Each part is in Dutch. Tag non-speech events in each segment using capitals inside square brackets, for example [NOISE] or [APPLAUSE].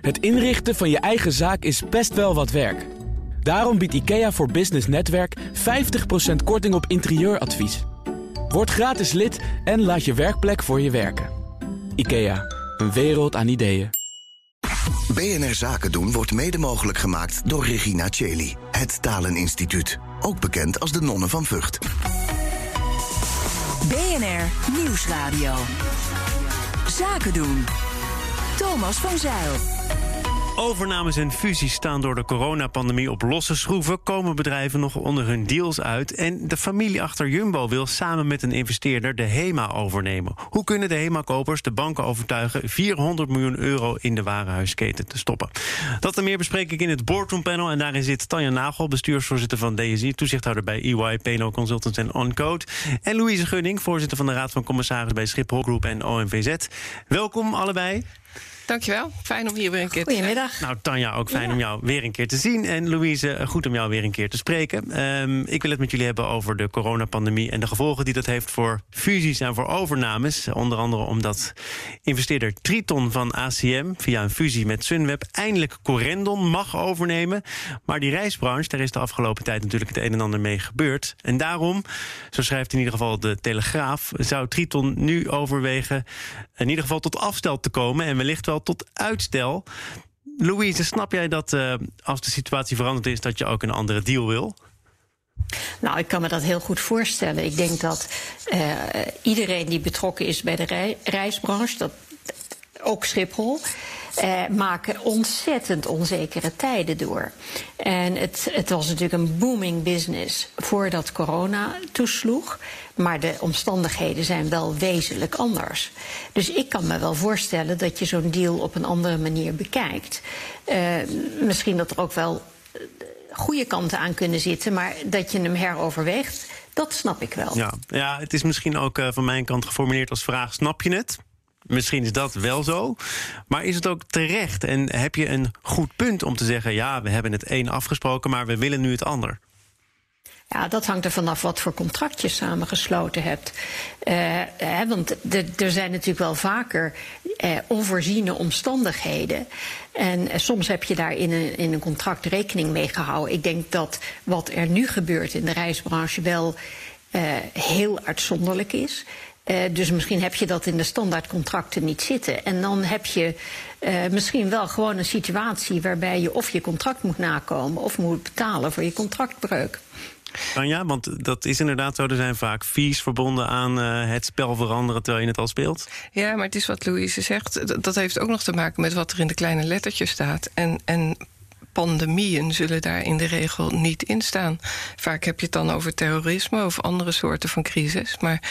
Het inrichten van je eigen zaak is best wel wat werk. Daarom biedt IKEA voor Business Netwerk 50% korting op interieuradvies. Word gratis lid en laat je werkplek voor je werken. IKEA, een wereld aan ideeën. BNR Zaken doen wordt mede mogelijk gemaakt door Regina Cheli. Het Taleninstituut. Ook bekend als de Nonnen van Vught. BNR Nieuwsradio. Zaken doen. Thomas van Zeil. Overnames en fusies staan door de coronapandemie op losse schroeven. Komen bedrijven nog onder hun deals uit? En de familie achter Jumbo wil samen met een investeerder de HEMA overnemen. Hoe kunnen de HEMA-kopers de banken overtuigen 400 miljoen euro in de warenhuisketen te stoppen? Dat en meer bespreek ik in het Boardroom Panel. En daarin zit Tanja Nagel, bestuursvoorzitter van DSI, toezichthouder bij EY, PNO Consultants en OnCode. En Louise Gunning, voorzitter van de Raad van Commissarissen bij Schiphol Groep en OMVZ. Welkom allebei. Dankjewel. Fijn om hier weer een keer te zijn. Goedemiddag. Nou, Tanja, ook fijn om jou weer een keer te zien. En Louise, goed om jou weer een keer te spreken. Ehm, ik wil het met jullie hebben over de coronapandemie en de gevolgen die dat heeft voor fusies en voor overnames. Onder andere omdat investeerder Triton van ACM via een fusie met Sunweb eindelijk Corendon mag overnemen. Maar die reisbranche, daar is de afgelopen tijd natuurlijk het een en ander mee gebeurd. En daarom, zo schrijft in ieder geval de Telegraaf, zou Triton nu overwegen in ieder geval tot afstel te komen en wellicht wel tot uitstel. Louise, snap jij dat uh, als de situatie veranderd is, dat je ook een andere deal wil? Nou, ik kan me dat heel goed voorstellen. Ik denk dat uh, iedereen die betrokken is bij de rei reisbranche, dat, ook Schiphol, uh, maken ontzettend onzekere tijden door. En het, het was natuurlijk een booming business voordat corona toesloeg. Maar de omstandigheden zijn wel wezenlijk anders. Dus ik kan me wel voorstellen dat je zo'n deal op een andere manier bekijkt. Uh, misschien dat er ook wel goede kanten aan kunnen zitten, maar dat je hem heroverweegt, dat snap ik wel. Ja, ja het is misschien ook uh, van mijn kant geformuleerd als vraag: snap je het? Misschien is dat wel zo. Maar is het ook terecht? En heb je een goed punt om te zeggen: ja, we hebben het een afgesproken, maar we willen nu het ander? Ja, dat hangt er vanaf wat voor contract je samen gesloten hebt. Uh, hè, want er zijn natuurlijk wel vaker uh, onvoorziene omstandigheden. En uh, soms heb je daar in een, in een contract rekening mee gehouden. Ik denk dat wat er nu gebeurt in de reisbranche wel heel uitzonderlijk is. Uh, dus misschien heb je dat in de standaardcontracten niet zitten. En dan heb je uh, misschien wel gewoon een situatie waarbij je of je contract moet nakomen of moet betalen voor je contractbreuk. Nou ja, want dat is inderdaad zo. Er zijn vaak fees verbonden aan uh, het spel veranderen terwijl je het al speelt. Ja, maar het is wat Louise zegt. Dat heeft ook nog te maken met wat er in de kleine lettertjes staat. En, en pandemieën zullen daar in de regel niet in staan. Vaak heb je het dan over terrorisme of andere soorten van crisis. Maar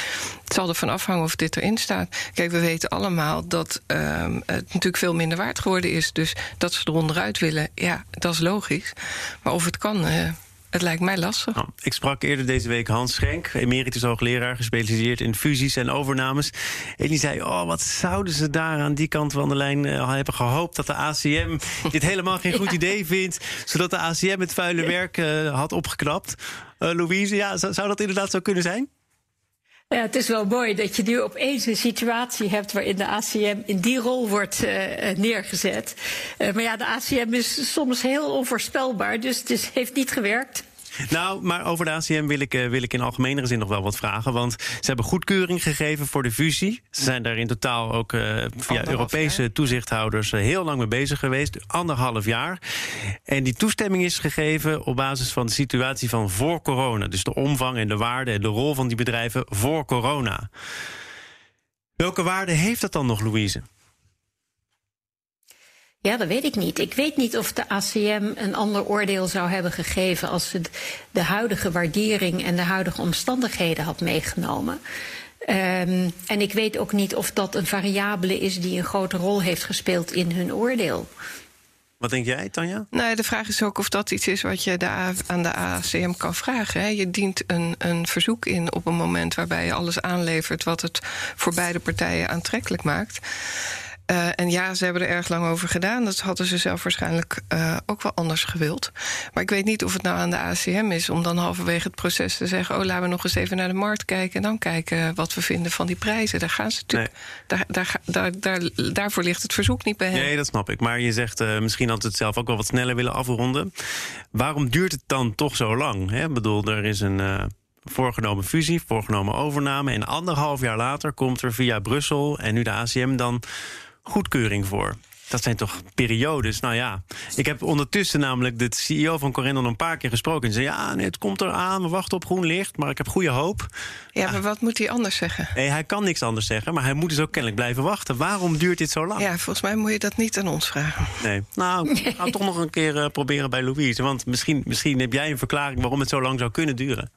het zal ervan afhangen of dit erin staat. Kijk, we weten allemaal dat um, het natuurlijk veel minder waard geworden is. Dus dat ze eronderuit willen, ja, dat is logisch. Maar of het kan. Uh, het lijkt mij lastig. Nou, ik sprak eerder deze week Hans Schenk, emeritus hoogleraar, gespecialiseerd in fusies en overnames. En die zei: Oh, wat zouden ze daar aan die kant van de lijn uh, hebben gehoopt dat de ACM [LAUGHS] dit helemaal geen goed ja. idee vindt, zodat de ACM het vuile werk uh, had opgeknapt. Uh, Louise, ja, zou, zou dat inderdaad zo kunnen zijn? Ja, het is wel mooi dat je nu opeens een situatie hebt waarin de ACM in die rol wordt uh, neergezet. Uh, maar ja, de ACM is soms heel onvoorspelbaar, dus het is, heeft niet gewerkt. Nou, maar over de ACM wil ik, uh, wil ik in algemenere zin nog wel wat vragen. Want ze hebben goedkeuring gegeven voor de fusie. Ze zijn daar in totaal ook uh, via anderhalf Europese jaar. toezichthouders uh, heel lang mee bezig geweest. Anderhalf jaar. En die toestemming is gegeven op basis van de situatie van voor corona. Dus de omvang en de waarde en de rol van die bedrijven voor corona. Welke waarde heeft dat dan nog, Louise? Ja, dat weet ik niet. Ik weet niet of de ACM een ander oordeel zou hebben gegeven als ze de huidige waardering en de huidige omstandigheden had meegenomen. Um, en ik weet ook niet of dat een variabele is die een grote rol heeft gespeeld in hun oordeel. Wat denk jij, Tanja? Nou, de vraag is ook of dat iets is wat je de A, aan de ACM kan vragen. Hè. Je dient een, een verzoek in op een moment waarbij je alles aanlevert wat het voor beide partijen aantrekkelijk maakt. Uh, en ja, ze hebben er erg lang over gedaan. Dat hadden ze zelf waarschijnlijk uh, ook wel anders gewild. Maar ik weet niet of het nou aan de ACM is om dan halverwege het proces te zeggen: Oh, laten we nog eens even naar de markt kijken. En dan kijken wat we vinden van die prijzen. Daar gaan ze natuurlijk. Nee. Daar, daar, daar, daar, daarvoor ligt het verzoek niet bij hen. Nee, dat snap ik. Maar je zegt uh, misschien had het zelf ook wel wat sneller willen afronden. Waarom duurt het dan toch zo lang? Hè? Ik bedoel, er is een voorgenomen fusie, voorgenomen overname. En anderhalf jaar later komt er via Brussel en nu de ACM dan goedkeuring voor. Dat zijn toch periodes? Nou ja, ik heb ondertussen namelijk de CEO van Corendon een paar keer gesproken. En zei, ja, nee, het komt eraan, we wachten op groen licht, maar ik heb goede hoop. Ja, maar wat moet hij anders zeggen? Nee, hij kan niks anders zeggen, maar hij moet dus ook kennelijk blijven wachten. Waarom duurt dit zo lang? Ja, volgens mij moet je dat niet aan ons vragen. Nee, nou, ik ga toch nog een keer uh, proberen bij Louise. Want misschien, misschien heb jij een verklaring waarom het zo lang zou kunnen duren.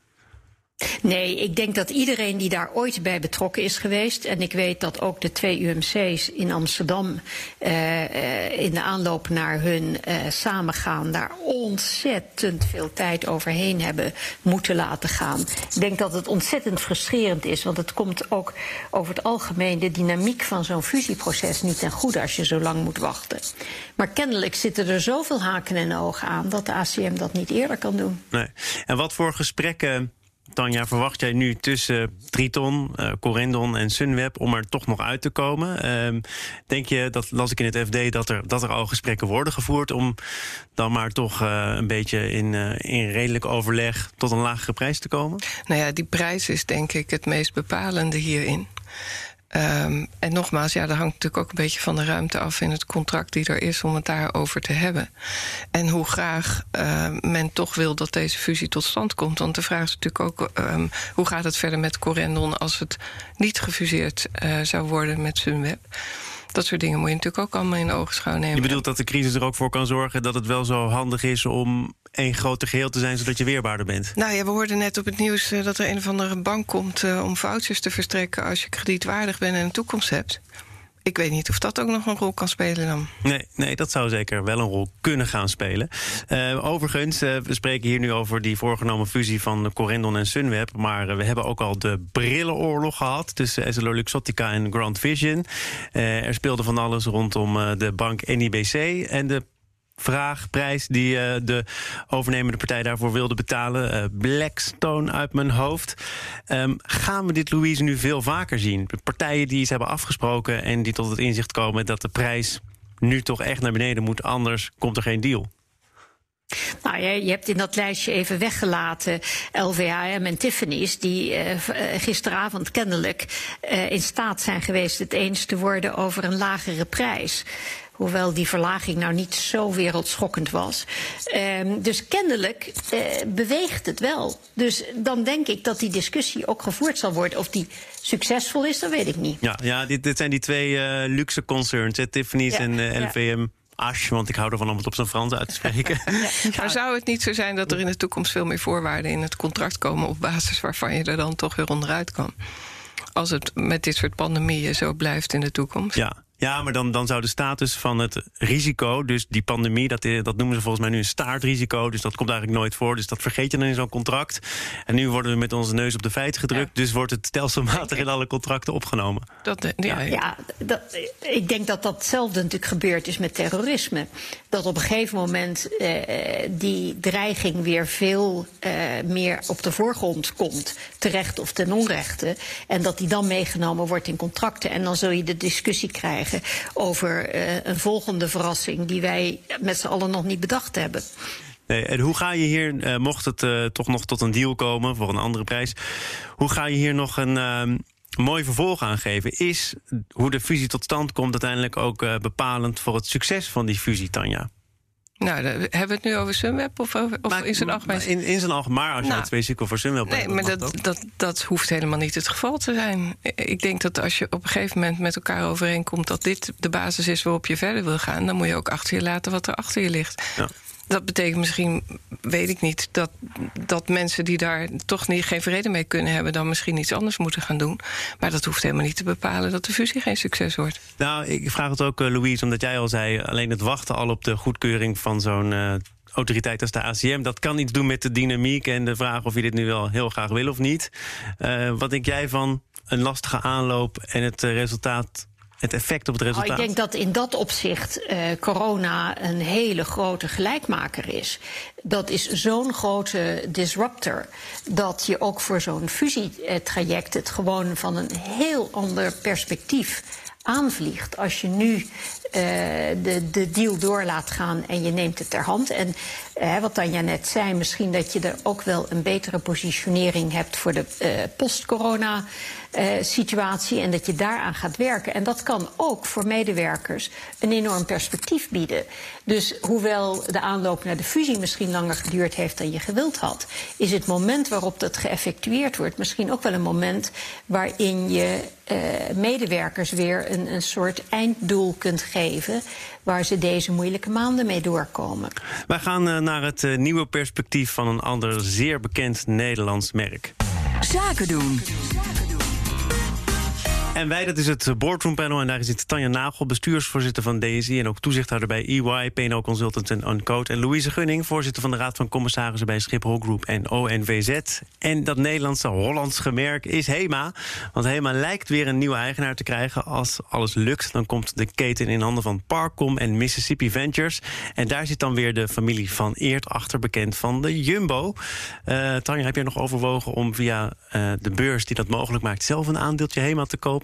Nee, ik denk dat iedereen die daar ooit bij betrokken is geweest. En ik weet dat ook de twee UMC's in Amsterdam. Uh, in de aanloop naar hun uh, samengaan. daar ontzettend veel tijd overheen hebben moeten laten gaan. Ik denk dat het ontzettend frustrerend is. Want het komt ook over het algemeen de dynamiek van zo'n fusieproces niet ten goede als je zo lang moet wachten. Maar kennelijk zitten er zoveel haken en ogen aan dat de ACM dat niet eerder kan doen. Nee. En wat voor gesprekken Tanja, verwacht jij nu tussen Triton, uh, Corendon en Sunweb om er toch nog uit te komen? Uh, denk je, dat las ik in het FD, dat er, dat er al gesprekken worden gevoerd om dan maar toch uh, een beetje in, uh, in redelijk overleg tot een lagere prijs te komen? Nou ja, die prijs is denk ik het meest bepalende hierin. Um, en nogmaals, ja, dat hangt natuurlijk ook een beetje van de ruimte af in het contract die er is om het daarover te hebben. En hoe graag uh, men toch wil dat deze fusie tot stand komt. Want de vraag is natuurlijk ook: um, hoe gaat het verder met Corendon als het niet gefuseerd uh, zou worden met Sunweb? Dat soort dingen moet je natuurlijk ook allemaal in de ogenschouw nemen. Je bedoelt dat de crisis er ook voor kan zorgen dat het wel zo handig is om één grote geheel te zijn, zodat je weerbaarder bent? Nou ja, we hoorden net op het nieuws uh, dat er een of andere bank komt uh, om vouchers te verstrekken als je kredietwaardig bent en een toekomst hebt. Ik weet niet of dat ook nog een rol kan spelen dan. Nee, nee dat zou zeker wel een rol kunnen gaan spelen. Uh, overigens, uh, we spreken hier nu over die voorgenomen fusie van Corendon en Sunweb. Maar uh, we hebben ook al de brillenoorlog gehad tussen EssilorLuxottica en Grand Vision. er speelde van alles rondom de bank NIBC en de vraagprijs die uh, de overnemende partij daarvoor wilde betalen. Uh, Blackstone uit mijn hoofd. Um, gaan we dit, Louise, nu veel vaker zien? Partijen die iets hebben afgesproken en die tot het inzicht komen dat de prijs nu toch echt naar beneden moet, anders komt er geen deal. Nou, je, je hebt in dat lijstje even weggelaten LVAM en Tiffany's, die uh, gisteravond kennelijk in staat zijn geweest het eens te worden over een lagere prijs. Hoewel die verlaging nou niet zo wereldschokkend was. Um, dus kennelijk uh, beweegt het wel. Dus dan denk ik dat die discussie ook gevoerd zal worden. Of die succesvol is, dat weet ik niet. Ja, ja dit, dit zijn die twee uh, luxe concerns, hè, Tiffany's ja, en uh, LVM. Ja. Ash, want ik hou ervan om het op zijn Frans uit te spreken. [LAUGHS] Ja. Maar zou het niet zo zijn dat er in de toekomst veel meer voorwaarden in het contract komen op basis waarvan je er dan toch weer onderuit kan? Als het met dit soort pandemieën zo blijft in de toekomst. Ja, ja, maar dan, dan zou de status van het risico, dus die pandemie, dat, dat noemen ze volgens mij nu een staartrisico. Dus dat komt eigenlijk nooit voor. Dus dat vergeet je dan in zo'n contract. En nu worden we met onze neus op de feiten gedrukt. Ja. Dus wordt het stelselmatig in alle contracten opgenomen. Dat, ja, ja. ja dat, ik denk dat datzelfde natuurlijk gebeurd is met terrorisme. Dat op een gegeven moment eh, die dreiging weer veel eh, meer op de voorgrond komt. Terecht of ten onrechte. En dat die dan meegenomen wordt in contracten. En dan zul je de discussie krijgen over uh, een volgende verrassing die wij met z'n allen nog niet bedacht hebben. Nee, en hoe ga je hier, uh, mocht het uh, toch nog tot een deal komen voor een andere prijs, hoe ga je hier nog een uh, mooi vervolg aan geven? Is hoe de fusie tot stand komt uiteindelijk ook bepalend voor het succes van die fusie, Tanja? Nou, hebben we het nu over Sunweb of, of maar, in zijn algemeen? In, in zijn algemeen, maar als je nou, het specifiek voor Sunweb Nee, maar dat, dat, dat, dat, hoeft helemaal niet het geval te zijn. Ik denk dat als je op een gegeven moment met elkaar overeenkomt... dat dit de basis is waarop je verder wil gaan... dan moet je ook achter je laten wat er achter je ligt. Ja. Dat betekent misschien, weet ik niet, dat, dat mensen die daar toch niet, geen vrede mee kunnen hebben, dan misschien iets anders moeten gaan doen. Maar dat hoeft helemaal niet te bepalen dat de fusie geen succes wordt. Nou, ik vraag het ook, uh, Louise, omdat jij al zei, alleen het wachten al op de goedkeuring van zo'n. Uh, autoriteit als de ACM. Dat kan iets doen met de dynamiek en de vraag of je dit nu wel heel graag wil of niet. Uh, wat denk jij van een lastige aanloop en het resultaat het effect op het Nou, resultaat? ik denk dat in dat opzicht eh, corona een hele grote gelijkmaker is. Dat is zo'n grote disruptor dat je ook voor zo'n fusietraject het gewoon van een heel ander perspectief aanvliegt. Als je nu eh, de, de deal door laat gaan en je neemt het ter hand. En eh, wat Tanja net zei, misschien dat je er ook wel een betere positionering hebt voor de eh, post-corona. Eh, situatie en dat je daaraan gaat werken. En dat kan ook voor medewerkers een enorm perspectief bieden. Dus hoewel de aanloop naar de fusie misschien langer geduurd heeft dan je gewild had, is het moment waarop dat geëffectueerd wordt misschien ook wel een moment waarin je eh, medewerkers weer een, een soort einddoel kunt geven waar ze deze moeilijke maanden mee doorkomen. Wij gaan eh, naar het nieuwe perspectief van een ander zeer bekend Nederlands merk. Zaken doen. En wij, dat is het Boardroom Panel. En daar zit Tanja Nagel, bestuursvoorzitter van DSI... en ook toezichthouder bij EY, PNO Consultants en Uncode. En Louise Gunning, voorzitter van de Raad van Commissarissen... bij Schiphol Group en ONVZ. En dat Nederlandse Hollands gemerk is HEMA. Want HEMA lijkt weer een nieuwe eigenaar te krijgen. Als alles lukt, dan komt de keten in handen van Parkcom en Mississippi Ventures. En daar zit dan weer de familie van Eert achter, bekend van de Jumbo. Eh Tanja, heb jij nog overwogen om via eh, de beurs die dat mogelijk maakt... zelf een aandeeltje HEMA te kopen?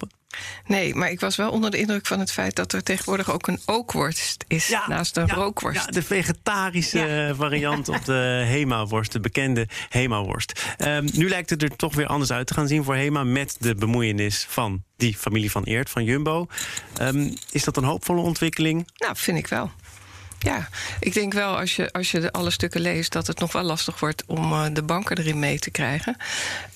Nee, maar ik was wel onder de indruk van het feit dat er tegenwoordig ook een ookworst is naast een ja, rookworst. Ja, de vegetarische [LAUGHS] variant op de Hema-worst, de bekende Hema-worst. Ehm, nu lijkt het er toch weer anders uit te gaan zien voor Hema... met de bemoeienis van die familie van Eert, van Jumbo. Ehm, is dat een hoopvolle ontwikkeling? Nou, vind ik wel. Ja, ik denk wel als je, als je alle stukken leest dat het nog wel lastig wordt om uh, de banken erin mee te krijgen.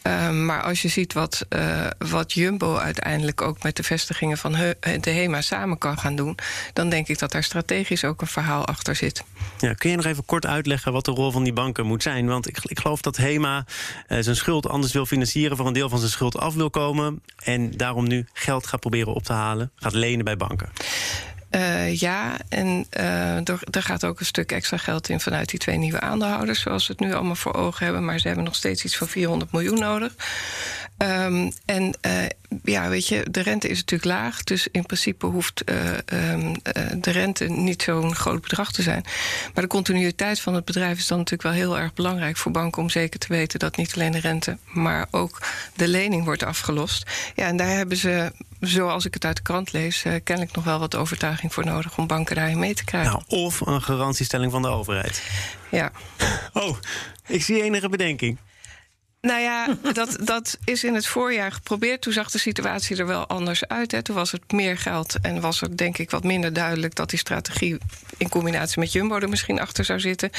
Uh, maar als je ziet wat, uh, wat Jumbo uiteindelijk ook met de vestigingen van de HEMA samen kan gaan doen, dan denk ik dat daar strategisch ook een verhaal achter zit. Ja, kun je nog even kort uitleggen wat de rol van die banken moet zijn? Want ik, ik geloof dat HEMA zijn schuld anders wil financieren, voor een deel van zijn schuld af wil komen en daarom nu geld gaat proberen op te halen, gaat lenen bij banken. Uh, ja, en uh, er, gaat ook een stuk extra geld in vanuit die twee nieuwe aandeelhouders, zoals we het nu allemaal voor ogen hebben. Maar ze hebben nog steeds iets van 400 miljoen nodig. Um, en uh, ja, weet je, de rente is natuurlijk laag. Dus in principe hoeft um, de rente niet zo'n groot bedrag te zijn. Maar de continuïteit van het bedrijf is dan natuurlijk wel heel erg belangrijk voor banken om zeker te weten dat niet alleen de rente, maar ook de lening wordt afgelost. Ja, en daar hebben ze zoals ik het uit de krant lees, uh, kennelijk nog wel wat overtuiging voor nodig om banken daarin mee te krijgen. Nou, of een garantiestelling van de overheid. Ja. [LAUGHS] Oh, ik zie enige bedenking. Nou ja, [LAUGHS] dat, dat is in het voorjaar geprobeerd. Toen zag de situatie er wel anders uit. Hè. Toen was het meer geld en was er denk ik wat minder duidelijk dat die strategie in combinatie met Jumbo er misschien achter zou zitten.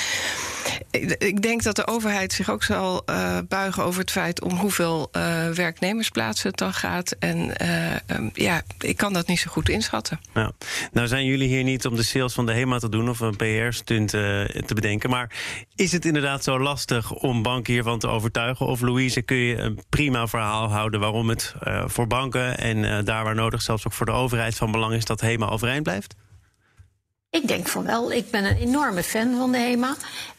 Ik, denk dat de overheid zich ook zal uh, buigen over het feit om hoeveel uh, werknemersplaatsen het dan gaat. En uh, um, ja, ik kan dat niet zo goed inschatten. Ja. Nou zijn jullie hier niet om de sales van de HEMA te doen of een PR-stunt te bedenken. Maar is het inderdaad zo lastig om banken hiervan te overtuigen? Of Louise, kun je een prima verhaal houden waarom het uh, voor banken en uh, daar waar nodig, zelfs ook voor de overheid van belang is dat HEMA overeind blijft? Ik denk van wel. Ik ben een enorme fan van de HEMA.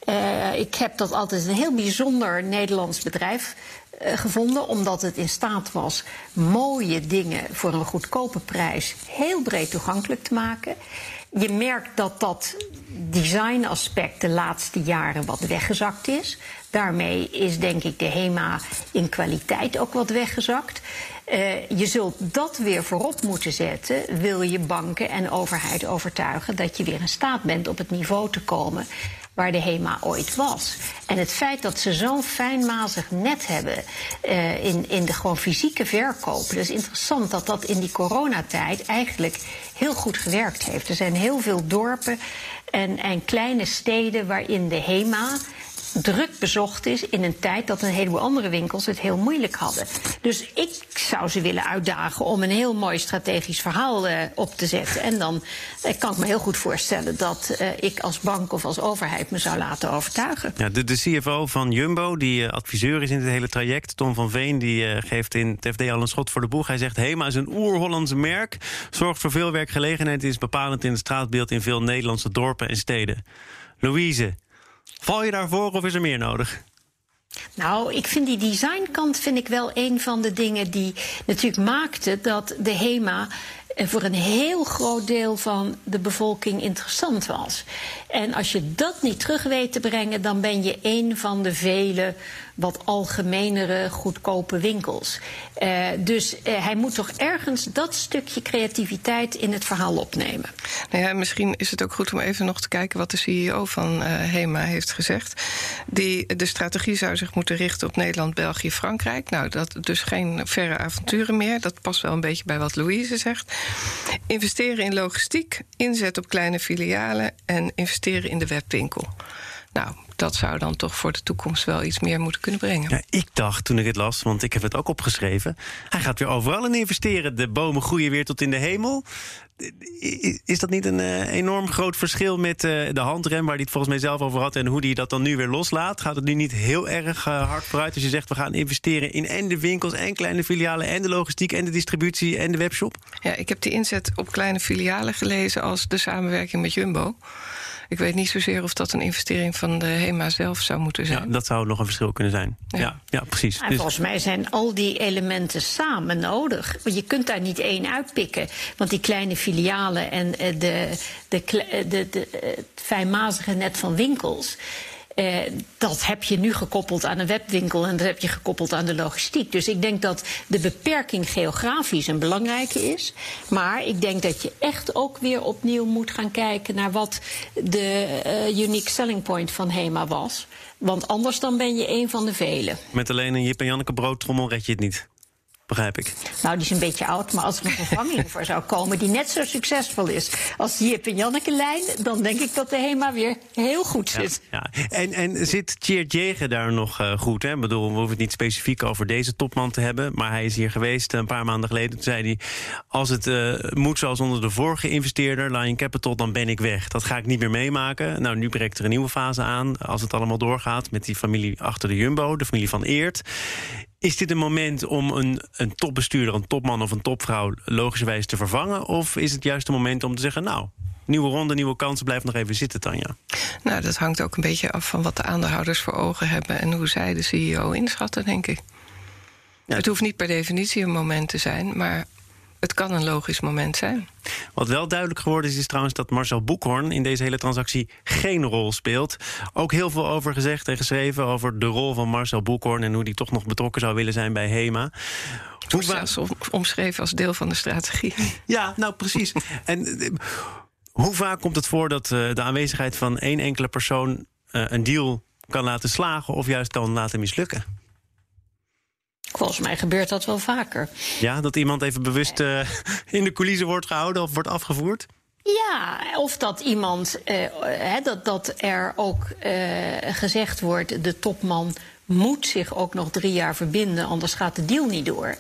Uh, ik heb dat altijd een heel bijzonder Nederlands bedrijf gevonden, omdat het in staat was mooie dingen voor een goedkope prijs heel breed toegankelijk te maken. Je merkt dat dat designaspect de laatste jaren wat weggezakt is. Daarmee is denk ik de HEMA in kwaliteit ook wat weggezakt. Uh, je zult dat weer voorop moeten zetten, wil je banken en overheid overtuigen dat je weer in staat bent op het niveau te komen waar de HEMA ooit was. En het feit dat ze zo'n fijnmazig net hebben uh, in, in de gewoon fysieke verkoop. Is interessant dat dat in die coronatijd eigenlijk heel goed gewerkt heeft. Er zijn heel veel dorpen en, en kleine steden waarin de HEMA druk bezocht is in een tijd dat een heleboel andere winkels het heel moeilijk hadden. Dus ik zou ze willen uitdagen om een heel mooi strategisch verhaal uh, op te zetten. En dan uh, kan ik me heel goed voorstellen dat uh, ik als bank of als overheid me zou laten overtuigen. Ja, de, CFO van Jumbo, die adviseur is in het hele traject, Tom van Veen, die geeft in het FD al een schot voor de boeg. Hij zegt: Hema is een oer-Hollands merk, zorgt voor veel werkgelegenheid, is bepalend in het straatbeeld in veel Nederlandse dorpen en steden. Louise, Val je daarvoor of is er meer nodig? Nou, ik vind die designkant vind ik wel een van de dingen die natuurlijk maakte dat de HEMA voor een heel groot deel van de bevolking interessant was. En als je dat niet terug weet te brengen, dan ben je een van de vele wat algemenere, goedkope winkels. Uh, dus uh, hij moet toch ergens dat stukje creativiteit in het verhaal opnemen. Nou ja, misschien is het ook goed om even nog te kijken wat de CEO van uh, HEMA heeft gezegd. Die, de strategie zou zich moeten richten op Nederland, België, Frankrijk. Nou, dat dus geen verre avonturen meer. Dat past wel een beetje bij wat Louise zegt. Investeren in logistiek, inzet op kleine filialen en investeren in de webwinkel. Nou, dat zou dan toch voor de toekomst wel iets meer moeten kunnen brengen. Ja, ik dacht toen ik het las, want ik heb het ook opgeschreven. Hij gaat weer overal in investeren. De bomen groeien weer tot in de hemel. Is dat niet een uh, enorm groot verschil met uh, de handrem, waar hij het volgens mij zelf over had, en hoe hij dat dan nu weer loslaat? Gaat het nu niet heel erg uh, hard vooruit als je zegt we gaan investeren in en de winkels en kleine filialen en de logistiek en de distributie en de webshop? Ja, ik heb die inzet op kleine filialen gelezen als de samenwerking met Jumbo. Ik weet niet zozeer of dat een investering van de HEMA zelf zou moeten zijn. Ja, dat zou nog een verschil kunnen zijn. Ja, ja, ja precies. En dus... Volgens mij zijn al die elementen samen nodig. Want je kunt daar niet één uitpikken. Want die kleine filialen en de, de, de, de, de het fijnmazige net van winkels uh, dat heb je nu gekoppeld aan een webwinkel en dat heb je gekoppeld aan de logistiek. Dus ik denk dat de beperking geografisch een belangrijke is. Maar ik denk dat je echt ook weer opnieuw moet gaan kijken naar wat de uh, unique selling point van HEMA was. Want anders dan ben je een van de velen. Met alleen een Jip en Janneke broodtrommel red je het niet begrijp ik. Nou, die is een beetje oud, maar als er een vervanging voor zou komen die net zo succesvol is als die Jip en Janneke-lijn, dan denk ik dat de HEMA weer heel goed zit. Ja, ja. En, en zit Tjeerd Jegen daar nog uh, goed? Hè? Ik bedoel, we hoeven het niet specifiek over deze topman te hebben, maar hij is hier geweest een paar maanden geleden. Toen zei hij: Als het uh, moet zoals onder de vorige investeerder, Lion Capital, dan ben ik weg. Dat ga ik niet meer meemaken. Nou, nu breekt er een nieuwe fase aan als het allemaal doorgaat met die familie achter de Jumbo, de familie van Eert. Is dit een moment om een, een topbestuurder, een topman of een topvrouw logischerwijs te vervangen? Of is het juist een moment om te zeggen, nou, nieuwe ronde, nieuwe kansen, blijf nog even zitten, Tanja? Nou, dat hangt ook een beetje af van wat de aandeelhouders voor ogen hebben en hoe zij de CEO inschatten, denk ik. Ja. Het hoeft niet per definitie een moment te zijn, maar het kan een logisch moment zijn. Wat wel duidelijk geworden is, is trouwens dat Marcel Boekhoorn in deze hele transactie geen rol speelt. Ook heel veel over gezegd en geschreven over de rol van Marcel Boekhoorn en hoe die toch nog betrokken zou willen zijn bij HEMA. Hoe zelfs omschreven als deel van de strategie. Ja, nou precies. [LAUGHS] en eh, hoe vaak komt het voor dat uh, de aanwezigheid van één enkele persoon uh, een deal kan laten slagen of juist kan laten mislukken? Volgens mij gebeurt dat wel vaker. Ja, dat iemand even bewust uh, [LAUGHS] in de coulissen wordt gehouden of wordt afgevoerd? Ja, of dat iemand, uh, he, dat, dat er ook uh, gezegd wordt: de topman moet zich ook nog drie jaar verbinden, anders gaat de deal niet door.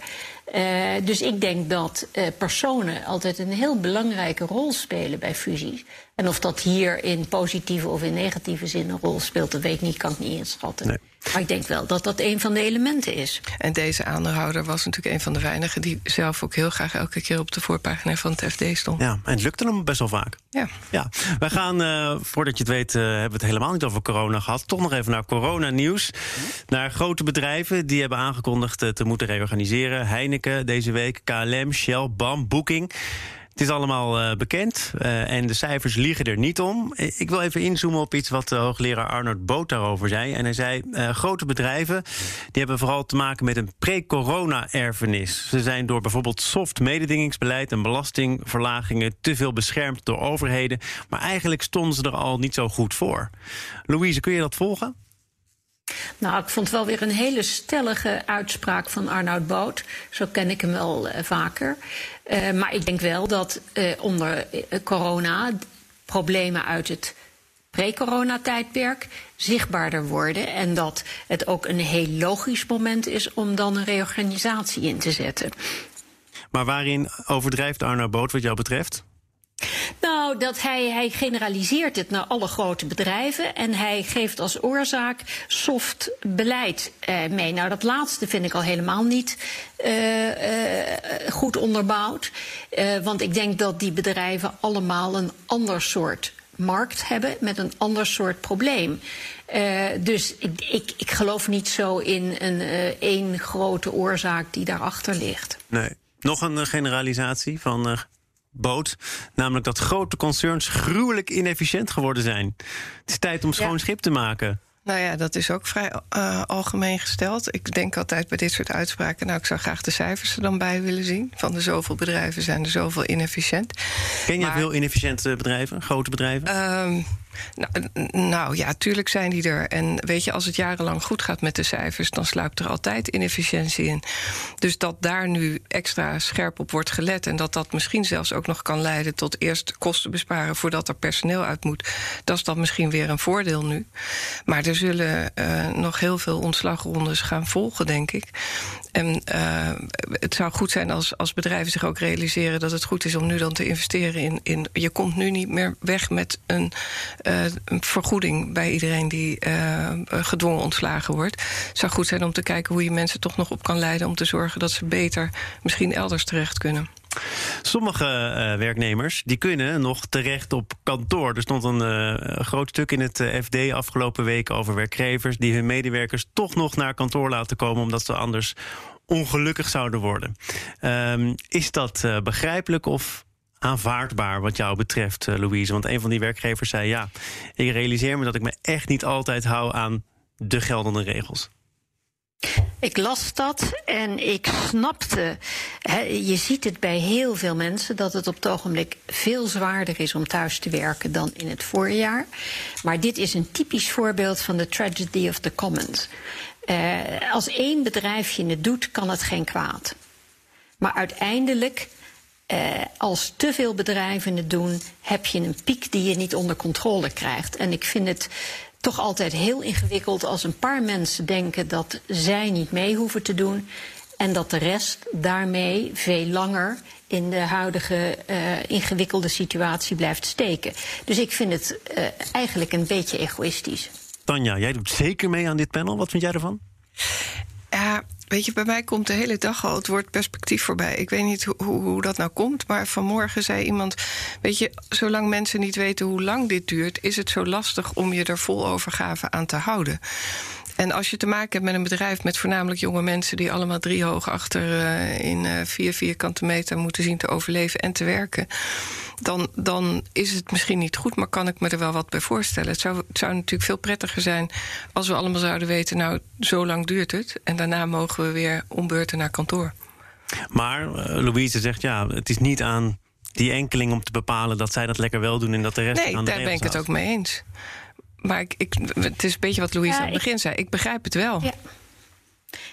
Uh, dus ik denk dat uh, personen altijd een heel belangrijke rol spelen bij fusies. En of dat hier in positieve of in negatieve zin een rol speelt, dat weet ik niet, kan ik niet inschatten. Nee. Maar ik denk wel dat dat een van de elementen is. En deze aandeelhouder was natuurlijk een van de weinigen die zelf ook heel graag elke keer op de voorpagina van het FD stond. Ja, en het lukte hem best wel vaak. Ja. ja. Wij gaan, uh, voordat je het weet, uh, hebben we het helemaal niet over corona gehad. Toch nog even naar corona-nieuws. Naar grote bedrijven die hebben aangekondigd uh, te moeten reorganiseren. Deze week, KLM, Shell, BAM, Booking. Het is allemaal uh, bekend uh, en de cijfers liegen er niet om. Ik wil even inzoomen op iets wat de hoogleraar Arnold Boot daarover zei. En hij zei, uh, grote bedrijven die hebben vooral te maken met een pre-corona-erfenis. Ze zijn door bijvoorbeeld soft mededingingsbeleid en belastingverlagingen te veel beschermd door overheden. Maar eigenlijk stonden ze er al niet zo goed voor. Louise, kun je dat volgen? Nou, ik vond wel weer een hele stellige uitspraak van Arnoud Boot. Zo ken ik hem wel uh, vaker. Uh, maar ik denk wel dat uh, onder corona problemen uit het pre-corona-tijdperk zichtbaarder worden. En dat het ook een heel logisch moment is om dan een reorganisatie in te zetten. Maar waarin overdrijft Arnoud Boot wat jou betreft? Nou, dat hij, hij generaliseert het naar alle grote bedrijven en hij geeft als oorzaak soft beleid eh, mee. Nou, dat laatste vind ik al helemaal niet uh, uh, goed onderbouwd. want ik denk dat die bedrijven allemaal een ander soort markt hebben met een ander soort probleem. Uh, dus ik, ik, ik, geloof niet zo in een uh, één grote oorzaak die daarachter ligt. Nee. Nog een generalisatie van boot. Namelijk dat grote concerns gruwelijk inefficiënt geworden zijn. Het is tijd om schoon Ja. schip te maken. Nou ja, dat is ook vrij eh, algemeen gesteld. Ik denk altijd bij dit soort uitspraken... nou, ik zou graag de cijfers er dan bij willen zien. Van de zoveel bedrijven zijn er zoveel inefficiënt. Ken jij Maar- veel inefficiënte bedrijven, grote bedrijven? Ehm, nou, nou ja, tuurlijk zijn die er. En weet je, als het jarenlang goed gaat met de cijfers, dan sluipt er altijd inefficiëntie in. Dus dat daar nu extra scherp op wordt gelet en dat dat misschien zelfs ook nog kan leiden tot eerst kosten besparen voordat er personeel uit moet, dat is dan misschien weer een voordeel nu. Maar er zullen eh, nog heel veel ontslagrondes gaan volgen, denk ik. En eh, het zou goed zijn als, als bedrijven zich ook realiseren dat het goed is om nu dan te investeren in. in je komt nu niet meer weg met een, een vergoeding bij iedereen die eh, gedwongen ontslagen wordt. Het zou goed zijn om te kijken hoe je mensen toch nog op kan leiden om te zorgen dat ze beter misschien elders terecht kunnen. Sommige eh, werknemers die kunnen nog terecht op kantoor. Er stond een eh, groot stuk in het eh, FD afgelopen week over werkgevers die hun medewerkers toch nog naar kantoor laten komen omdat ze anders ongelukkig zouden worden. Ehm, is dat eh, begrijpelijk of aanvaardbaar wat jou betreft, eh, Louise? Want een van die werkgevers zei: ja, ik realiseer me dat ik me echt niet altijd hou aan de geldende regels. Ik las dat en ik snapte. Je ziet het bij heel veel mensen dat het op het ogenblik veel zwaarder is om thuis te werken dan in het voorjaar. Maar dit is een typisch voorbeeld van de tragedy of the commons. Eh, als één bedrijfje het doet, kan het geen kwaad. Maar uiteindelijk, eh, als te veel bedrijven het doen, heb je een piek die je niet onder controle krijgt. En ik vind het toch altijd heel ingewikkeld als een paar mensen denken dat zij niet mee hoeven te doen. En dat de rest daarmee veel langer in de huidige eh, ingewikkelde situatie blijft steken. Dus ik vind het eh, eigenlijk een beetje egoïstisch. Tanja, jij doet zeker mee aan dit panel. Wat vind jij ervan? Weet je, bij mij komt de hele dag al het woord perspectief voorbij. Ik weet niet hoe, hoe dat nou komt, maar vanmorgen zei iemand... weet je, zolang mensen niet weten hoe lang dit duurt... is het zo lastig om je er vol overgave aan te houden. En als je te maken hebt met een bedrijf met voornamelijk jonge mensen... die allemaal drie hoog achter eh, in eh, vier vierkante meter moeten zien te overleven en te werken... Dan, dan is het misschien niet goed, maar kan ik me er wel wat bij voorstellen. Het zou, het zou natuurlijk veel prettiger zijn als we allemaal zouden weten... nou, zo lang duurt het en daarna mogen we weer ombeurten naar kantoor. Maar uh, Louise zegt ja, het is niet aan die enkeling om te bepalen dat zij dat lekker wel doen en dat de rest Nee, aan de daar ben ik het ook mee eens. Maar ik, ik, het is een beetje wat Louise Ja, aan het ik- begin zei. Ik begrijp het wel. Ja.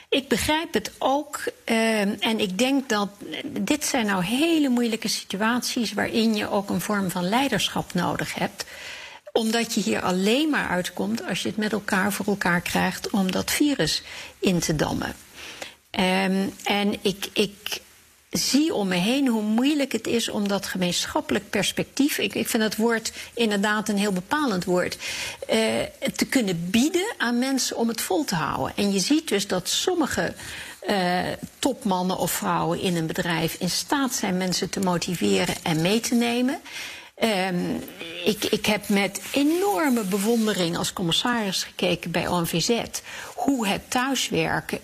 Ik begrijp het ook. eh, en ik denk dat dit zijn nou hele moeilijke situaties waarin je ook een vorm van leiderschap nodig hebt. Omdat je hier alleen maar uitkomt als je het met elkaar voor elkaar krijgt om dat virus in te dammen. Ehm, en ik, ik zie om me heen hoe moeilijk het is om dat gemeenschappelijk perspectief, ik, ik vind het woord inderdaad een heel bepalend woord, eh, te kunnen bieden aan mensen om het vol te houden. En je ziet dus dat sommige eh, topmannen of vrouwen in een bedrijf in staat zijn mensen te motiveren en mee te nemen. Ehm, ik, ik heb met enorme bewondering als commissaris gekeken bij ONVZ hoe het thuiswerken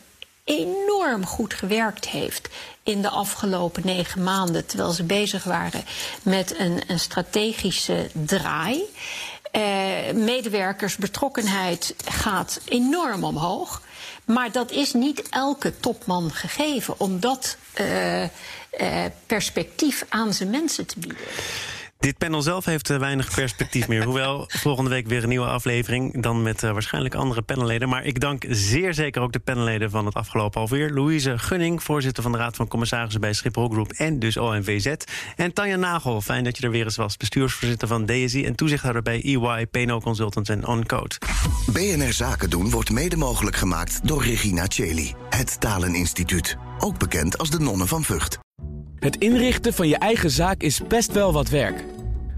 enorm goed gewerkt heeft in de afgelopen negen maanden, terwijl ze bezig waren met een, een strategische draai. Eh, medewerkersbetrokkenheid gaat enorm omhoog. Maar dat is niet elke topman gegeven om dat eh, eh, perspectief aan zijn mensen te bieden. Dit panel zelf heeft eh, weinig perspectief meer. Hoewel volgende week weer een nieuwe aflevering. Dan met eh, waarschijnlijk andere panelleden. Maar ik dank zeer zeker ook de panelleden van het afgelopen half uur. Louise Gunning, voorzitter van de Raad van Commissarissen bij Schiphol Groep en dus ONVZ. En Tanja Nagel, fijn dat je er weer eens was. Bestuursvoorzitter van DSI en toezichthouder bij EY, PNO Consultants en OnCode. BNR Zaken doen wordt mede mogelijk gemaakt door Regina Cheli. Het Taleninstituut. Ook bekend als de Nonnen van Vught. Het inrichten van je eigen zaak is best wel wat werk.